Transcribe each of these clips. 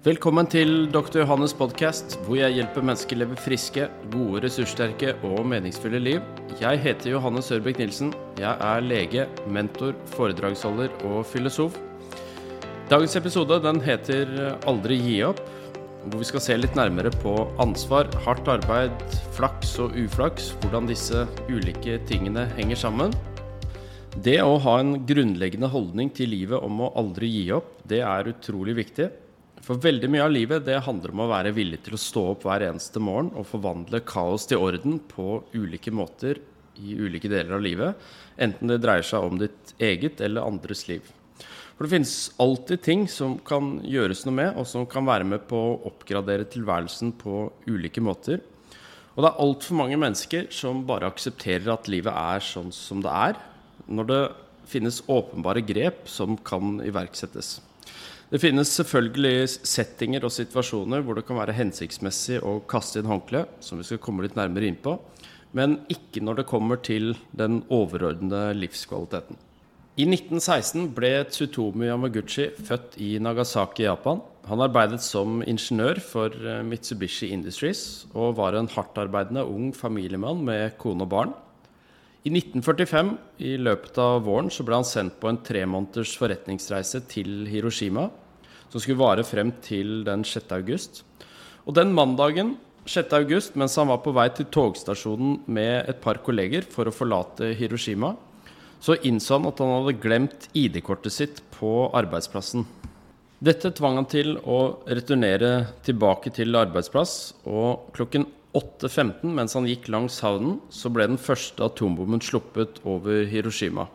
Velkommen til Dr. Johannes podkast, hvor jeg hjelper mennesker leve friske, gode, ressurssterke og meningsfulle liv. Jeg heter Johannes Ørbekk Nilsen. Jeg er lege, mentor, foredragsholder og filosof. Dagens episode den heter Aldri gi opp, hvor vi skal se litt nærmere på ansvar, hardt arbeid, flaks og uflaks, hvordan disse ulike tingene henger sammen. Det å ha en grunnleggende holdning til livet om å aldri gi opp, det er utrolig viktig. For veldig mye av livet det handler om å være villig til å stå opp hver eneste morgen og forvandle kaos til orden på ulike måter i ulike deler av livet. Enten det dreier seg om ditt eget eller andres liv. For det finnes alltid ting som kan gjøres noe med, og som kan være med på å oppgradere tilværelsen på ulike måter. Og det er altfor mange mennesker som bare aksepterer at livet er sånn som det er, når det finnes åpenbare grep som kan iverksettes. Det finnes selvfølgelig settinger og situasjoner hvor det kan være hensiktsmessig å kaste inn håndkle, som vi skal komme litt nærmere inn på, men ikke når det kommer til den overordnede livskvaliteten. I 1916 ble Tsutomu Yamaguchi født i Nagasaki, Japan. Han arbeidet som ingeniør for eh, Mitsubishi Industries og var en hardtarbeidende ung familiemann med kone og barn. I 1945, i løpet av våren, så ble han sendt på en tre måneders forretningsreise til Hiroshima som skulle vare frem til den 6. august. Og den mandagen 6. august, mens han var på vei til togstasjonen med et par kolleger for å forlate Hiroshima, så innså han at han hadde glemt ID-kortet sitt på arbeidsplassen. Dette tvang han til å returnere tilbake til arbeidsplass, og klokken 8.15 mens han gikk langs havnen, så ble den første atombomben sluppet over Hiroshima.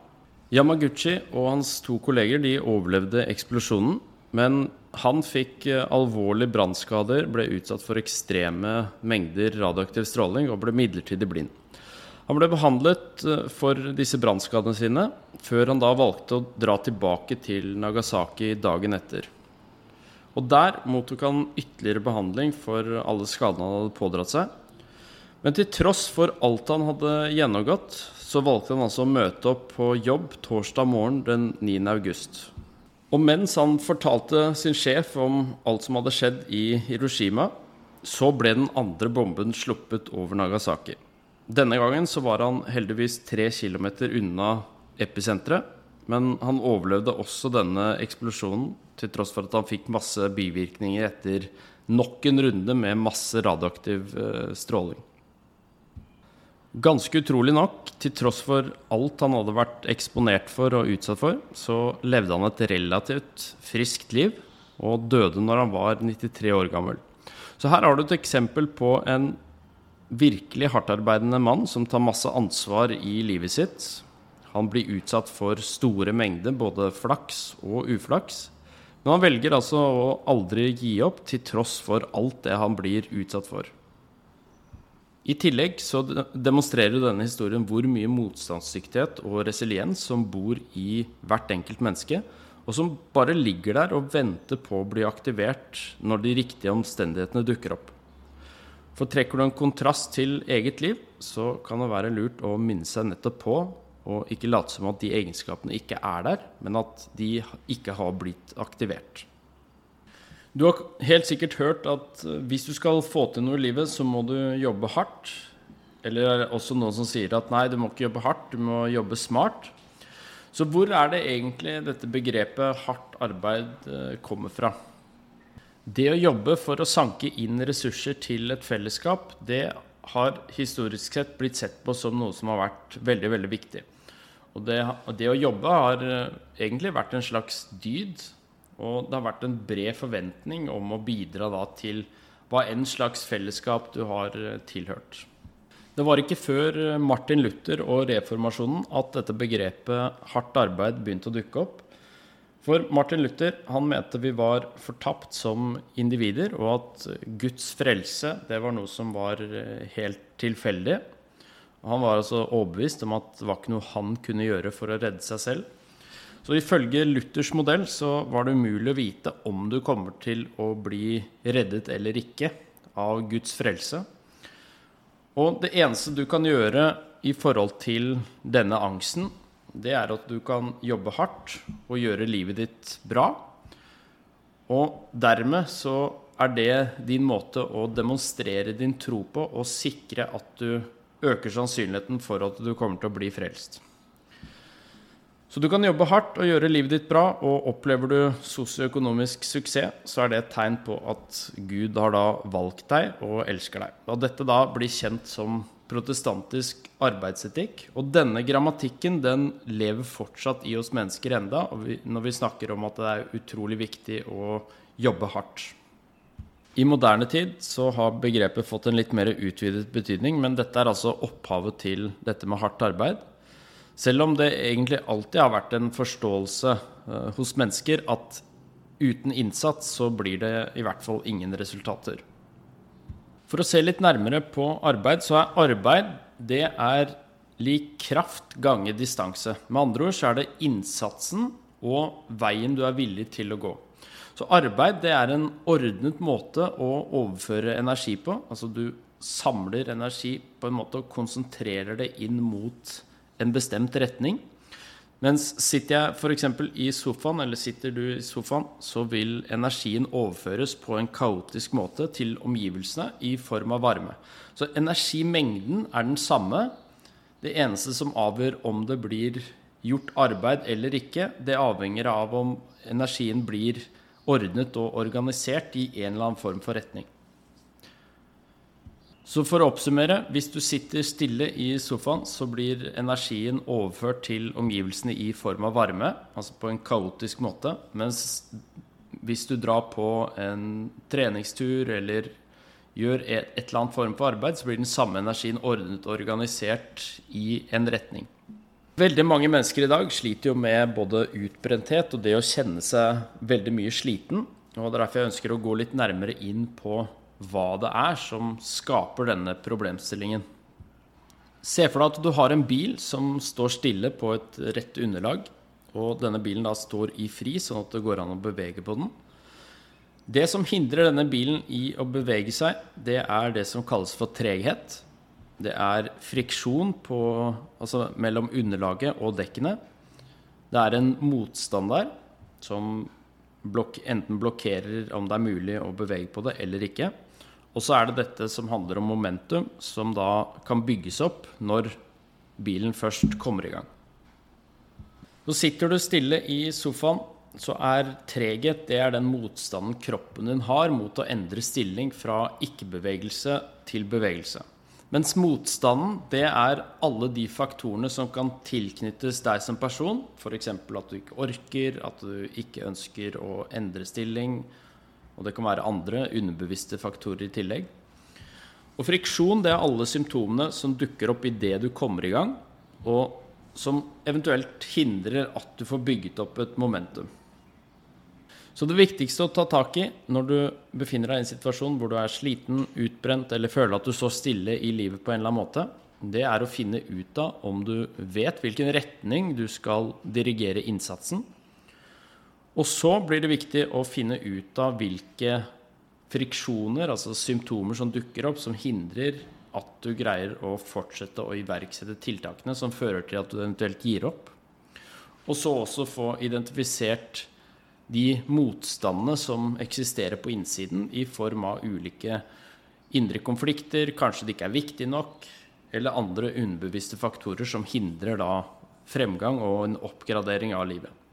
Yamaguchi og hans to kolleger de overlevde eksplosjonen, men han fikk eh, alvorlige brannskader, ble utsatt for ekstreme mengder radioaktiv stråling og ble midlertidig blind. Han ble behandlet eh, for disse brannskadene sine, før han da valgte å dra tilbake til Nagasaki dagen etter. Og Der mottok han ytterligere behandling for alle skadene han hadde pådratt seg. Men til tross for alt han hadde gjennomgått, så valgte han altså å møte opp på jobb torsdag morgen den 9. august. Og mens han fortalte sin sjef om alt som hadde skjedd i Hiroshima, så ble den andre bomben sluppet over Nagasaki. Denne gangen så var han heldigvis tre kilometer unna episenteret, men han overlevde også denne eksplosjonen, til tross for at han fikk masse bivirkninger etter nok en runde med masse radioaktiv eh, stråling. Ganske utrolig nok, til tross for alt han hadde vært eksponert for og utsatt for, så levde han et relativt friskt liv og døde når han var 93 år gammel. Så her har du et eksempel på en virkelig hardtarbeidende mann som tar masse ansvar i livet sitt. Han blir utsatt for store mengder både flaks og uflaks. Men han velger altså å aldri gi opp, til tross for alt det han blir utsatt for. I tillegg så demonstrerer denne historien hvor mye motstandsdyktighet og resiliens som bor i hvert enkelt menneske, og som bare ligger der og venter på å bli aktivert når de riktige omstendighetene dukker opp. For trekker du en kontrast til eget liv, så kan det være lurt å minne seg nettopp på og ikke late som at de egenskapene ikke er der, men at de ikke har blitt aktivert. Du har helt sikkert hørt at eh, hvis du skal få til noe i livet, så må du jobbe hardt. Eller det er også noen som sier at nei, du må ikke jobbe hardt, du må jobbe smart. Så hvor er det egentlig dette begrepet hardt arbeid eh, kommer fra? Det å jobbe for å sanke inn ressurser til et fellesskap, det har historisk sett blitt sett på som noe som har vært veldig, veldig viktig. Og det, det å jobbe har eh, egentlig vært en slags dyd og det har vært en bred forventning om å bidra da til hva enn slags fellesskap du har eh, tilhørt. Det var ikke før eh, Martin Luther og reformasjonen at dette begrepet hardt arbeid begynte å dukke opp. For Martin Luther han mente vi var fortapt som individer, og at Guds frelse det var noe som var eh, helt tilfeldig. Han var altså overbevist om at det var ikke noe han kunne gjøre for å redde seg selv. Så ifølge Luthers modell så var det umulig å vite om du kommer til å bli reddet eller ikke av Guds frelse. Og det eneste du kan gjøre i forhold til denne angsten, det er at du kan jobbe hardt og gjøre livet ditt bra. Og dermed så er det din måte å demonstrere din tro på og sikre at du øker sannsynligheten for at du kommer til å bli frelst. Så du kan jobbe hardt og gjøre livet ditt bra, og opplever du sosioøkonomisk suksess, så er det et tegn på at Gud har da valgt deg og elsker deg. Og dette da blir kjent som protestantisk arbeidsetikk. Og denne grammatikken den lever fortsatt i oss mennesker enda, når vi snakker om at det er utrolig viktig å jobbe hardt. I moderne tid så har begrepet fått en litt mer utvidet betydning, men dette er altså opphavet til dette med hardt arbeid. Selv om det egentlig alltid har vært en forståelse uh, hos mennesker at uten innsats så blir det i hvert fall ingen resultater. For å se litt nærmere på arbeid, så er arbeid det er lik kraft gange distanse. Med andre ord så er det innsatsen og veien du er villig til å gå. Så arbeid det er en ordnet måte å overføre energi på. Altså du samler energi på en måte og konsentrerer det inn mot en bestemt retning. Mens sitter jeg f.eks. i sofaen, eller sitter du i sofaen, så vil energien overføres på en kaotisk måte til omgivelsene i form av varme. Så energimengden er den samme. Det eneste som avgjør om det blir gjort arbeid eller ikke, det avhenger av om energien blir ordnet og organisert i en eller annen form for retning. Så for å oppsummere, hvis du sitter stille i sofaen, så blir energien overført til omgivelsene i form av varme, altså på en kaotisk måte. Mens hvis du drar på en treningstur eller gjør et, eller annet form for arbeid, så blir den samme energien ordnet og organisert i en retning. Veldig mange mennesker i dag sliter jo med både utbrenthet og det å kjenne seg veldig mye sliten. Og det er derfor jeg ønsker å gå litt nærmere inn på hva det er som skaper denne problemstillingen. Se for deg at du har en bil som står stille på et rett underlag, og denne bilen da står i fri, sånn at det går an å bevege på den. Det som hindrer denne bilen i å bevege seg, det er det som kalles for treghet. Det er friksjon på, altså mellom underlaget og dekkene. Det er en motstand der som blok enten blokkerer om det er mulig å bevege på det eller ikke. Og så er det dette som handler om momentum, som da kan bygges opp når bilen først kommer i gang. Så sitter du stille i sofaen, så er treghet det er den motstanden kroppen din har mot å endre stilling fra ikke-bevegelse til bevegelse. Mens motstanden det er alle de faktorene som kan tilknyttes deg som person. F.eks. at du ikke orker, at du ikke ønsker å endre stilling, og det kan være andre underbevisste faktorer i tillegg. Og friksjon det er alle symptomene som dukker opp idet du kommer i gang, og som eventuelt hindrer at du får bygget opp et momentum. Så det viktigste å ta tak i når du befinner deg i en situasjon hvor du er sliten, utbrent eller føler at du står stille i livet på en eller annen måte, det er å finne ut av om du vet hvilken retning du skal dirigere innsatsen, og så blir det viktig å finne ut av hvilke friksjoner, altså symptomer som dukker opp, som hindrer at du greier å fortsette å iverksette tiltakene som fører til at du eventuelt gir opp. Og så også få identifisert de motstandene som eksisterer på innsiden i form av ulike indre konflikter, kanskje det ikke er viktig nok, eller andre underbevisste faktorer som hindrer da fremgang og en oppgradering av livet.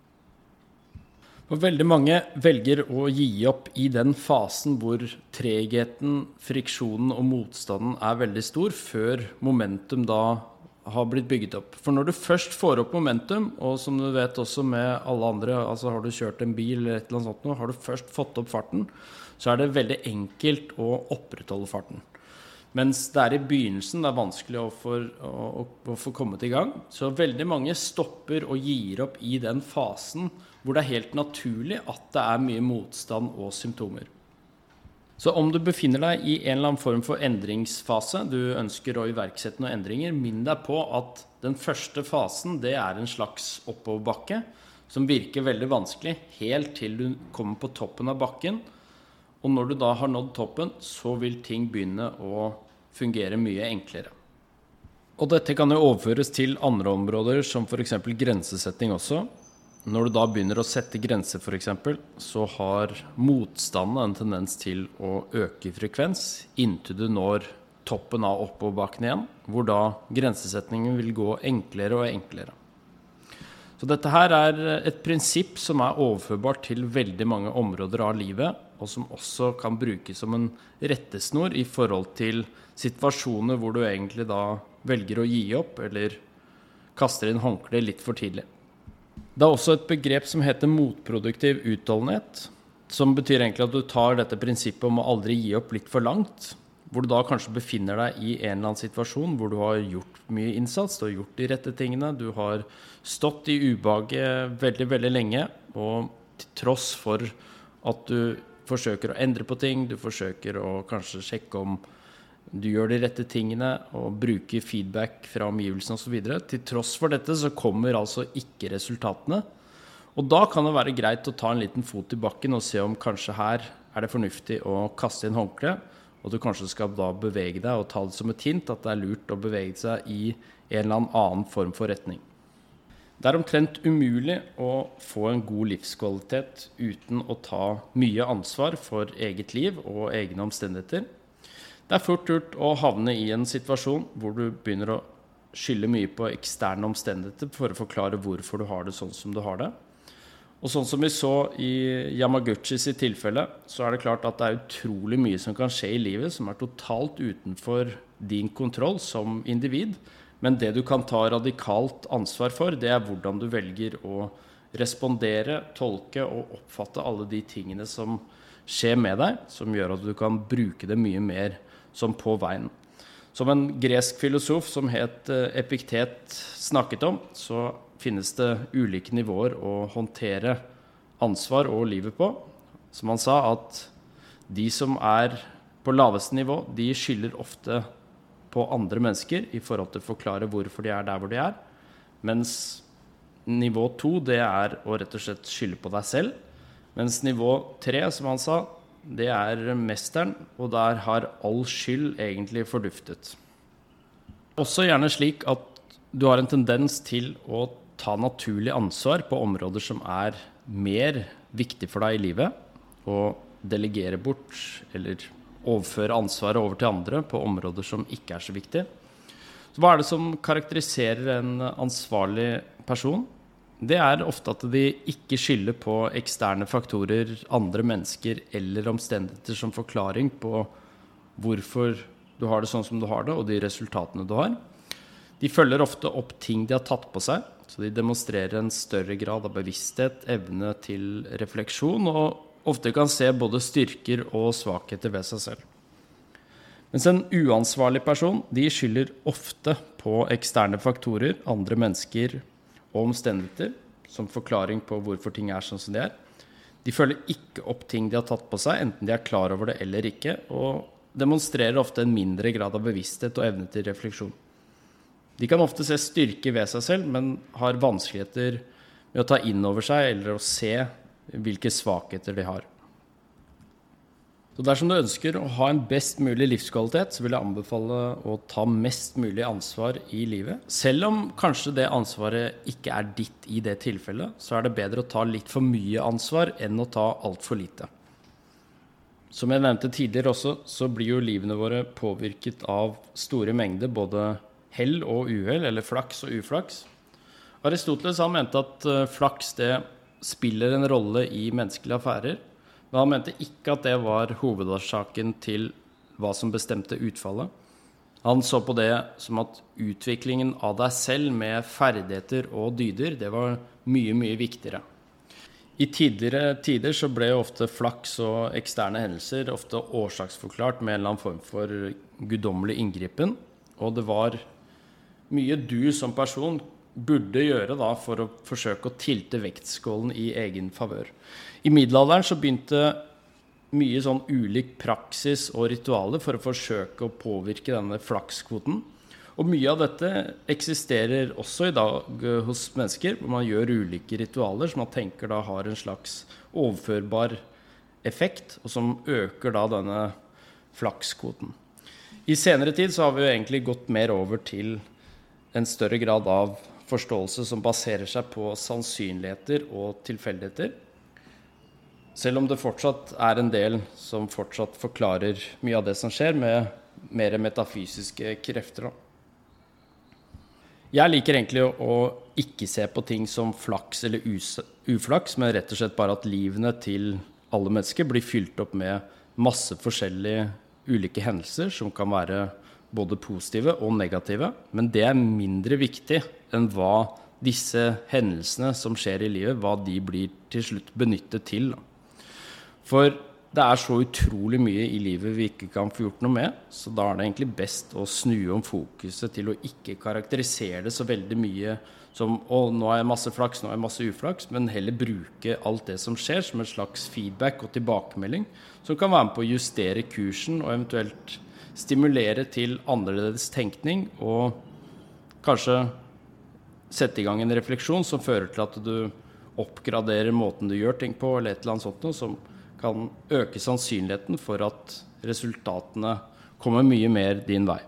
Og veldig mange velger å gi opp i den fasen hvor tregheten, friksjonen og motstanden er veldig stor, før momentum da har blitt bygget opp. For når du først får opp momentum, og som du vet også med alle andre, altså har du kjørt en bil eller et eller annet sånt, har du først fått opp farten, så er det veldig enkelt å opprettholde farten. Mens det er i begynnelsen det er vanskelig å få, å, å få kommet i gang. Så veldig mange stopper og gir opp i den fasen hvor det er helt naturlig at det er mye motstand og symptomer. Så om du befinner deg i en eller annen form for endringsfase, du ønsker å iverksette noen endringer, minn deg på at den første fasen det er en slags oppoverbakke som virker veldig vanskelig helt til du kommer på toppen av bakken. Og når du da har nådd toppen, så vil ting begynne å fungere mye enklere. Og dette kan jo overføres til andre områder, som f.eks. grensesetting også. Når du da begynner å sette grenser, f.eks., så har motstanden en tendens til å øke i frekvens inntil du når toppen av oppoverbakken igjen, hvor da grensesetningen vil gå enklere og enklere. Så dette her er et prinsipp som er overførbart til veldig mange områder av livet, og som også kan brukes som en rettesnor i forhold til situasjoner hvor du egentlig da velger å gi opp, eller kaster inn håndkleet litt for tidlig. Det er også et begrep som heter motproduktiv utholdenhet. Som betyr egentlig at du tar dette prinsippet om å aldri gi opp litt for langt. Hvor du da kanskje befinner deg i en eller annen situasjon hvor du har gjort mye innsats, du har gjort de rette tingene, du har stått i ubehaget veldig, veldig lenge. Og til tross for at du forsøker å endre på ting, du forsøker å kanskje sjekke om du gjør de rette tingene og bruker feedback fra omgivelsene osv. Til tross for dette så kommer altså ikke resultatene. Og da kan det være greit å ta en liten fot i bakken og se om kanskje her er det fornuftig å kaste inn håndkleet. og du kanskje skal da bevege deg og ta det som et hint at det er lurt å bevege seg i en eller annen form for retning. Det er omtrent umulig å få en god livskvalitet uten å ta mye ansvar for eget liv og egne omstendigheter. Det er fort gjort å havne i en situasjon hvor du begynner å skylde mye på eksterne omstendigheter for å forklare hvorfor du har det sånn som du har det. Og sånn som vi så i Yamaguchi sitt tilfelle, så er det klart at det er utrolig mye som kan skje i livet som er totalt utenfor din kontroll som individ. Men det du kan ta radikalt ansvar for, det er hvordan du velger å respondere, tolke og oppfatte alle de tingene som skjer med deg, som gjør at du kan bruke det mye mer som på veien. Som en gresk filosof som het eh, Epiktet snakket om, så finnes det ulike nivåer å håndtere ansvar og livet på. Som han sa, at de som er på laveste nivå, de skylder ofte på andre mennesker i forhold til å forklare hvorfor de er der hvor de er. Mens nivå to, det er å rett og slett skylde på deg selv. Mens nivå tre, som han sa, det er mesteren, og der har all skyld egentlig forduftet. Også gjerne slik at du har en tendens til å ta naturlig ansvar på områder som er mer viktig for deg i livet, og delegere bort eller overføre ansvaret over til andre på områder som ikke er så viktige. Så hva er det som karakteriserer en ansvarlig person? Det er ofte at de ikke skylder på eksterne faktorer, andre mennesker eller omstendigheter som forklaring på hvorfor du har det sånn som du har det, og de resultatene du har. De følger ofte opp ting de har tatt på seg, så de demonstrerer en større grad av bevissthet, evne til refleksjon, og ofte kan se både styrker og svakheter ved seg selv. Mens en uansvarlig person de skylder ofte på eksterne faktorer, andre mennesker, og omstendigheter som forklaring på hvorfor ting er sånn som de er. De følger ikke opp ting de har tatt på seg, enten de er klar over det eller ikke, og demonstrerer ofte en mindre grad av bevissthet og evne til refleksjon. De kan ofte se styrke ved seg selv, men har vanskeligheter med å ta inn over seg eller å se hvilke svakheter de har. Så dersom du ønsker å ha en best mulig livskvalitet, så vil jeg anbefale å ta mest mulig ansvar i livet. Selv om kanskje det ansvaret ikke er ditt i det tilfellet, så er det bedre å ta litt for mye ansvar enn å ta altfor lite. Som jeg nevnte tidligere også, så blir jo livene våre påvirket av store mengder både hell og uhell, eller flaks og uflaks. Aristoteles han mente at eh, flaks det spiller en rolle i menneskelige affærer. Men han mente ikke at det var hovedårsaken til hva som bestemte utfallet. Han så på det som at utviklingen av deg selv med ferdigheter og dyder, det var mye, mye viktigere. I tidligere tider så ble ofte flaks og eksterne hendelser ofte årsaksforklart med en eller annen form for guddommelig inngripen. Og det var mye du som person burde gjøre da for å forsøke å tilte vektskålen i egen favør. I middelalderen så begynte mye sånn ulik praksis og ritualer for å forsøke å påvirke denne flakskvoten. Og mye av dette eksisterer også i dag hos mennesker, hvor man gjør ulike ritualer som man tenker da har en slags overførbar effekt, og som øker da denne flakskvoten. I senere tid så har vi jo egentlig gått mer over til en større grad av forståelse som baserer seg på sannsynligheter og tilfeldigheter. Selv om det fortsatt er en del som fortsatt forklarer mye av det som skjer, med mer metafysiske krefter. Jeg liker egentlig å ikke se på ting som flaks eller uflaks, men rett og slett bare at livene til alle mennesker blir fylt opp med masse forskjellige ulike hendelser som kan være både positive og negative. Men det er mindre viktig enn hva disse hendelsene som skjer i livet, hva de blir til slutt benyttet til. For det er så utrolig mye i livet vi ikke kan få gjort noe med, så da er det egentlig best å snu om fokuset til å ikke karakterisere det så veldig mye som å, nå har jeg masse flaks, nå har jeg masse uflaks, men heller bruke alt det som skjer, som en slags feedback og tilbakemelding, som kan være med på å justere kursen og eventuelt stimulere til annerledes tenkning og kanskje sette i gang en refleksjon som fører til at du oppgraderer måten du gjør ting på, eller et eller annet sånt noe, som kan øke sannsynligheten for at resultatene kommer mye mer din vei.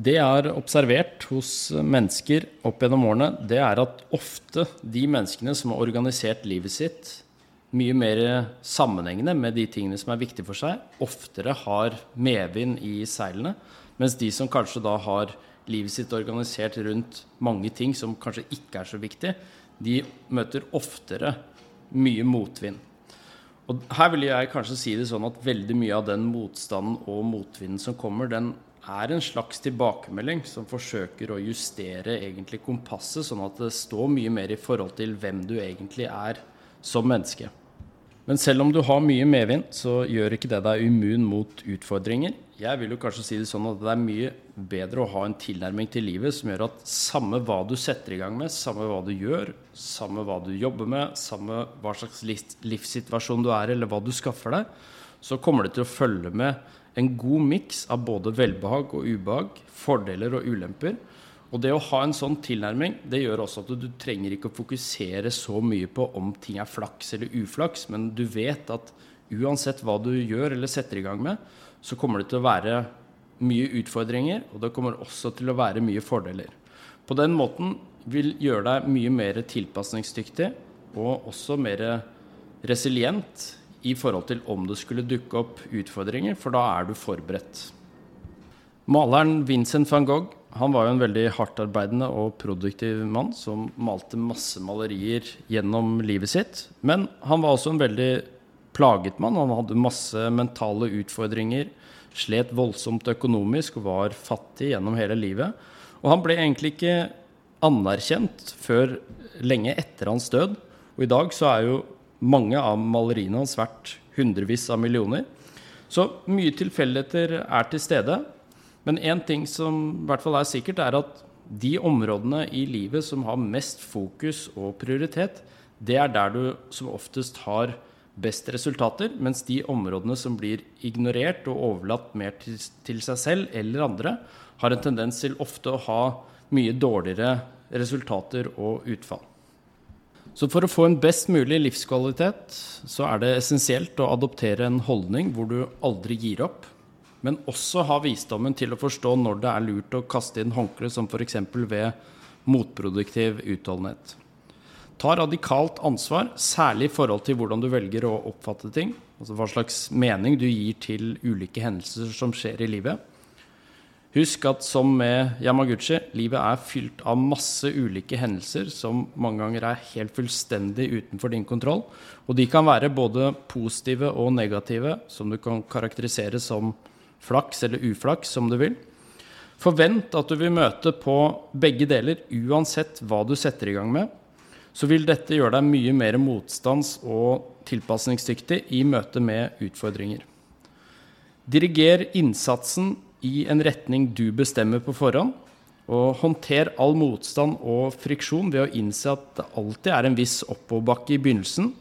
Det jeg har observert hos mennesker opp gjennom årene, det er at ofte de menneskene som har organisert livet sitt mye mer sammenhengende med de tingene som er viktige for seg, oftere har medvind i seilene, mens de som kanskje da har livet sitt organisert rundt mange ting som kanskje ikke er så viktige, de møter oftere mye motvind. Og her vil jeg kanskje si det sånn at veldig mye av den motstanden og motvinden som kommer, den er en slags tilbakemelding som forsøker å justere egentlig kompasset, sånn at det står mye mer i forhold til hvem du egentlig er som menneske. Men selv om du har mye medvind, så gjør ikke det deg immun mot utfordringer. Jeg vil jo kanskje si det sånn at det er mye bedre å ha en tilnærming til livet som gjør at samme hva du setter i gang med, samme hva du gjør, samme hva du jobber med, samme hva slags livssituasjon du er eller hva du skaffer deg, så kommer det til å følge med en god miks av både velbehag og ubehag, fordeler og ulemper, og det å ha en sånn tilnærming det gjør også at du, trenger ikke å fokusere så mye på om ting er flaks eller uflaks, men du vet at uansett hva du gjør eller setter i gang med, så kommer det til å være mye utfordringer, og det kommer også til å være mye fordeler. På den måten vil gjøre deg mye mer tilpasningsdyktig og også mer resilient i forhold til om det skulle dukke opp utfordringer, for da er du forberedt. Maleren Vincent van Gogh han var jo en veldig hardtarbeidende og produktiv mann som malte masse malerier gjennom livet sitt. Men han var også en veldig plaget mann. Han hadde masse mentale utfordringer, slet voldsomt økonomisk og var fattig gjennom hele livet. Og han ble egentlig ikke anerkjent før lenge etter hans død. Og i dag så er jo mange av maleriene hans verdt hundrevis av millioner. Så mye tilfeldigheter er til stede. Men én ting som i hvert fall er sikkert, er at de områdene i livet som har mest fokus og prioritet, det er der du som oftest har best resultater, mens de områdene som blir ignorert og overlatt mer til, til seg selv eller andre, har en tendens til ofte å ha mye dårligere resultater og utfall. Så for å få en best mulig livskvalitet, så er det essensielt å adoptere en holdning hvor du aldri gir opp, men også ha visdommen til å forstå når det er lurt å kaste inn håndkle, som f.eks. ved motproduktiv utholdenhet. Ta radikalt ansvar, særlig i forhold til hvordan du velger å oppfatte ting. Altså hva slags mening du gir til ulike hendelser som skjer i livet. Husk at som med Yamaguchi, livet er fylt av masse ulike hendelser som mange ganger er helt fullstendig utenfor din kontroll. Og de kan være både positive og negative, som du kan karakterisere som flaks eller uflaks, som du vil. Forvent at du vil møte på begge deler, uansett hva du setter i gang med. Så vil dette gjøre deg mye mer motstands- og tilpasningsdyktig i møte med utfordringer. Diriger innsatsen i en retning du bestemmer på forhånd. Og håndter all motstand og friksjon ved å innse at det alltid er en viss oppoverbakke i begynnelsen,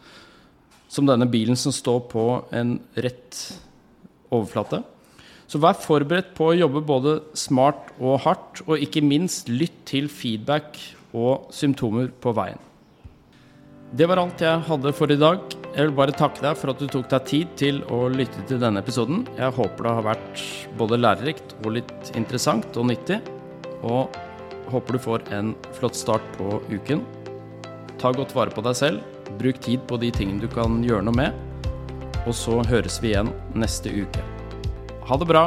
som denne bilen som står på en rett overflate. Så vær forberedt på å jobbe både smart og hardt, og ikke minst lytt til feedback og symptomer på veien. Det var alt jeg hadde for i dag. Jeg vil bare takke deg for at du tok deg tid til å lytte til denne episoden. Jeg håper det har vært både lærerikt og litt interessant og nyttig. Og håper du får en flott start på uken. Ta godt vare på deg selv. Bruk tid på de tingene du kan gjøre noe med. Og så høres vi igjen neste uke. Ha det bra!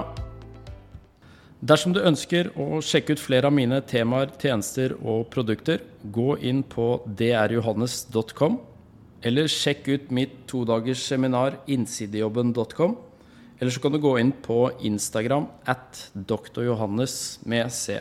Dersom du ønsker å sjekke ut flere av mine temaer, tjenester og produkter, gå inn på drjohannes.com, eller sjekk ut mitt todagers seminar innsidejobben.com. Eller så kan du gå inn på Instagram at drjohannes med C.